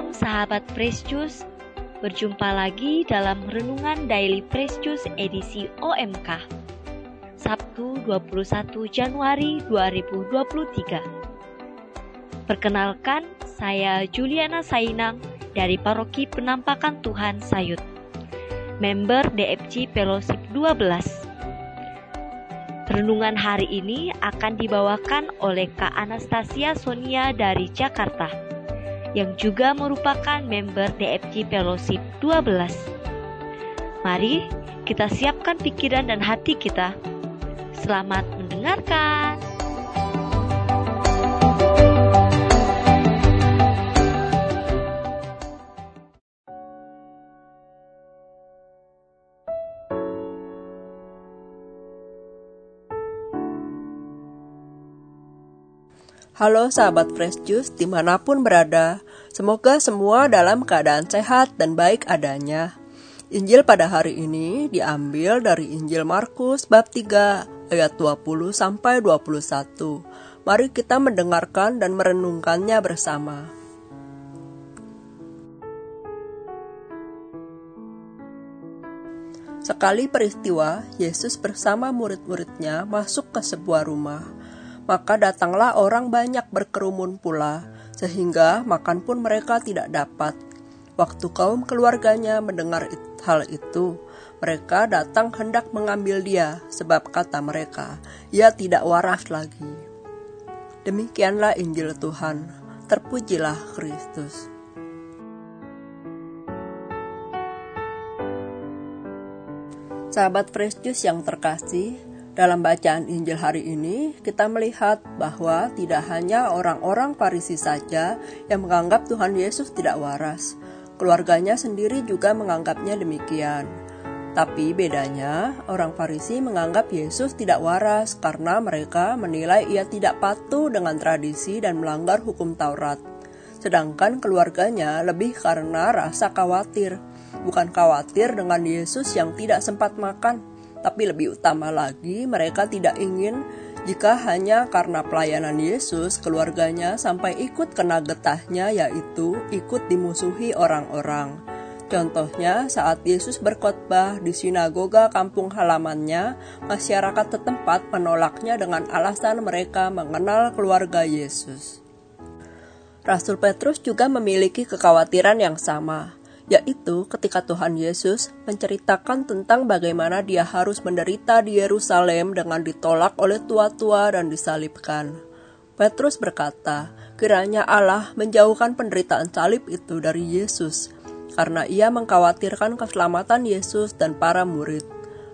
Shalom sahabat Fresh Berjumpa lagi dalam Renungan Daily Fresh edisi OMK Sabtu 21 Januari 2023 Perkenalkan, saya Juliana Sainang dari Paroki Penampakan Tuhan Sayut Member DFC Fellowship 12 Renungan hari ini akan dibawakan oleh Kak Anastasia Sonia dari Jakarta yang juga merupakan member DFG Fellowship 12. Mari kita siapkan pikiran dan hati kita. Selamat mendengarkan. Halo sahabat Fresh Juice di mana pun berada, semoga semua dalam keadaan sehat dan baik adanya. Injil pada hari ini diambil dari Injil Markus bab 3 ayat 20 sampai 21. Mari kita mendengarkan dan merenungkannya bersama. Sekali peristiwa, Yesus bersama murid-muridnya masuk ke sebuah rumah maka datanglah orang banyak berkerumun pula, sehingga makan pun mereka tidak dapat. Waktu kaum keluarganya mendengar hal itu, mereka datang hendak mengambil dia, sebab kata mereka, ia tidak waras lagi. Demikianlah Injil Tuhan, terpujilah Kristus. Sahabat Fresh Juice yang terkasih, dalam bacaan Injil hari ini, kita melihat bahwa tidak hanya orang-orang Farisi saja yang menganggap Tuhan Yesus tidak waras, keluarganya sendiri juga menganggapnya demikian. Tapi bedanya, orang Farisi menganggap Yesus tidak waras karena mereka menilai ia tidak patuh dengan tradisi dan melanggar hukum Taurat. Sedangkan keluarganya lebih karena rasa khawatir, bukan khawatir dengan Yesus yang tidak sempat makan, tapi lebih utama lagi, mereka tidak ingin jika hanya karena pelayanan Yesus, keluarganya sampai ikut kena getahnya, yaitu ikut dimusuhi orang-orang. Contohnya, saat Yesus berkhotbah di sinagoga kampung halamannya, masyarakat setempat menolaknya dengan alasan mereka mengenal keluarga Yesus. Rasul Petrus juga memiliki kekhawatiran yang sama yaitu ketika Tuhan Yesus menceritakan tentang bagaimana dia harus menderita di Yerusalem dengan ditolak oleh tua-tua dan disalibkan. Petrus berkata, kiranya Allah menjauhkan penderitaan salib itu dari Yesus, karena ia mengkhawatirkan keselamatan Yesus dan para murid.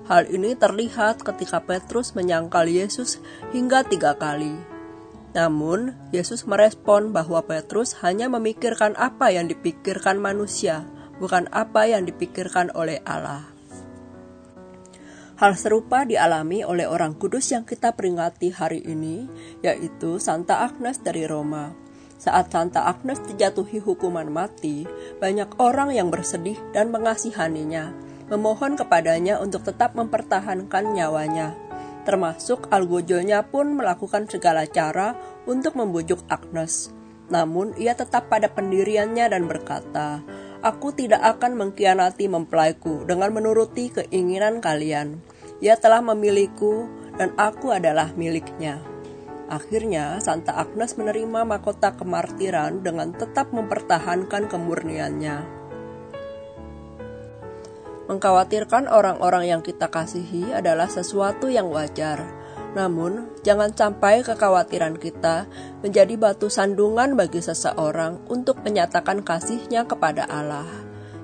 Hal ini terlihat ketika Petrus menyangkal Yesus hingga tiga kali. Namun, Yesus merespon bahwa Petrus hanya memikirkan apa yang dipikirkan manusia, bukan apa yang dipikirkan oleh Allah. Hal serupa dialami oleh orang kudus yang kita peringati hari ini, yaitu Santa Agnes dari Roma. Saat Santa Agnes dijatuhi hukuman mati, banyak orang yang bersedih dan mengasihaninya, memohon kepadanya untuk tetap mempertahankan nyawanya. Termasuk algojonya pun melakukan segala cara untuk membujuk Agnes. Namun ia tetap pada pendiriannya dan berkata, Aku tidak akan mengkhianati mempelaiku dengan menuruti keinginan kalian. Ia telah memiliku dan aku adalah miliknya. Akhirnya, Santa Agnes menerima mahkota kemartiran dengan tetap mempertahankan kemurniannya. Mengkhawatirkan orang-orang yang kita kasihi adalah sesuatu yang wajar, namun, jangan sampai kekhawatiran kita menjadi batu sandungan bagi seseorang untuk menyatakan kasihnya kepada Allah.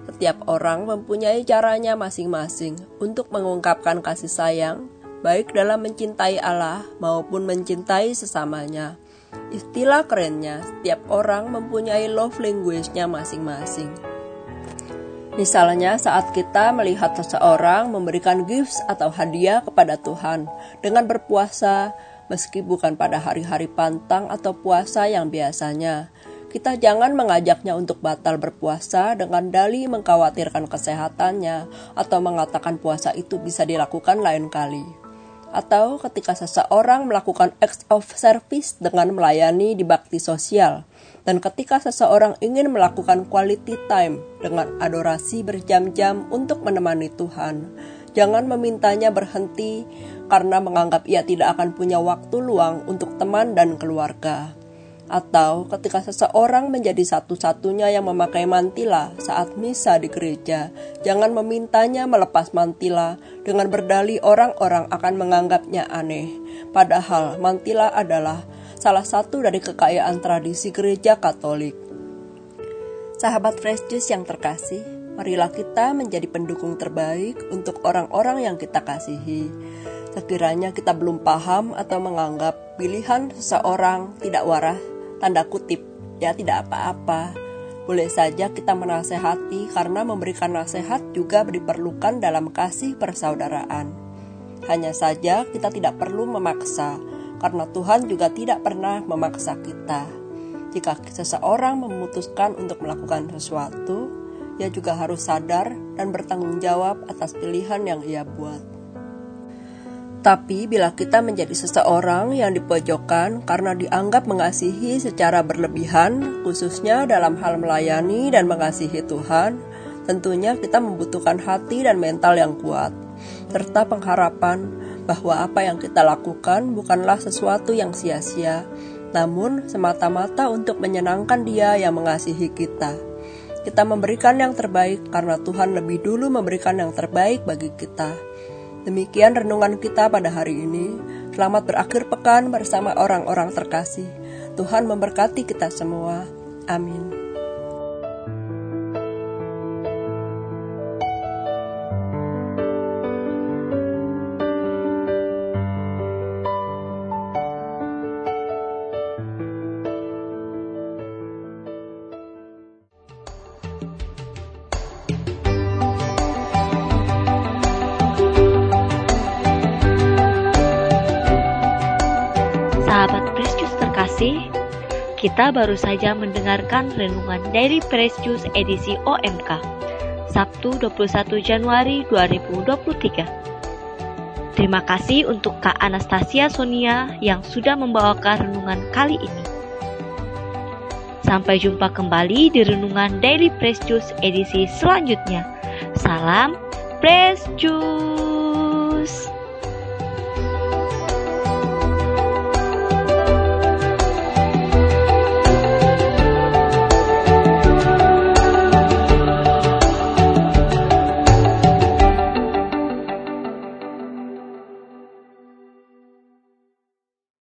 Setiap orang mempunyai caranya masing-masing untuk mengungkapkan kasih sayang, baik dalam mencintai Allah maupun mencintai sesamanya. Istilah kerennya, setiap orang mempunyai love language-nya masing-masing. Misalnya saat kita melihat seseorang memberikan gifts atau hadiah kepada Tuhan dengan berpuasa, meski bukan pada hari-hari pantang atau puasa yang biasanya. Kita jangan mengajaknya untuk batal berpuasa dengan dali mengkhawatirkan kesehatannya atau mengatakan puasa itu bisa dilakukan lain kali. Atau ketika seseorang melakukan acts of service dengan melayani di bakti sosial, dan ketika seseorang ingin melakukan quality time dengan adorasi berjam-jam untuk menemani Tuhan, jangan memintanya berhenti karena menganggap ia tidak akan punya waktu luang untuk teman dan keluarga atau ketika seseorang menjadi satu-satunya yang memakai mantila saat misa di gereja, jangan memintanya melepas mantila dengan berdalih orang-orang akan menganggapnya aneh. Padahal mantila adalah salah satu dari kekayaan tradisi gereja Katolik. Sahabat Fresh Juice yang terkasih, marilah kita menjadi pendukung terbaik untuk orang-orang yang kita kasihi. Sekiranya kita belum paham atau menganggap pilihan seseorang tidak waras tanda kutip ya tidak apa-apa. Boleh saja kita menasehati karena memberikan nasihat juga diperlukan dalam kasih persaudaraan. Hanya saja kita tidak perlu memaksa karena Tuhan juga tidak pernah memaksa kita. Jika seseorang memutuskan untuk melakukan sesuatu, ia juga harus sadar dan bertanggung jawab atas pilihan yang ia buat. Tapi bila kita menjadi seseorang yang dipojokkan karena dianggap mengasihi secara berlebihan, khususnya dalam hal melayani dan mengasihi Tuhan, tentunya kita membutuhkan hati dan mental yang kuat, serta pengharapan bahwa apa yang kita lakukan bukanlah sesuatu yang sia-sia, namun semata-mata untuk menyenangkan Dia yang mengasihi kita. Kita memberikan yang terbaik karena Tuhan lebih dulu memberikan yang terbaik bagi kita. Demikian renungan kita pada hari ini. Selamat berakhir pekan bersama orang-orang terkasih. Tuhan memberkati kita semua. Amin. Kasih, kita baru saja mendengarkan renungan dari Juice edisi OMK, Sabtu 21 Januari 2023. Terima kasih untuk Kak Anastasia Sonia yang sudah membawakan renungan kali ini. Sampai jumpa kembali di renungan Daily Juice edisi selanjutnya. Salam Juice.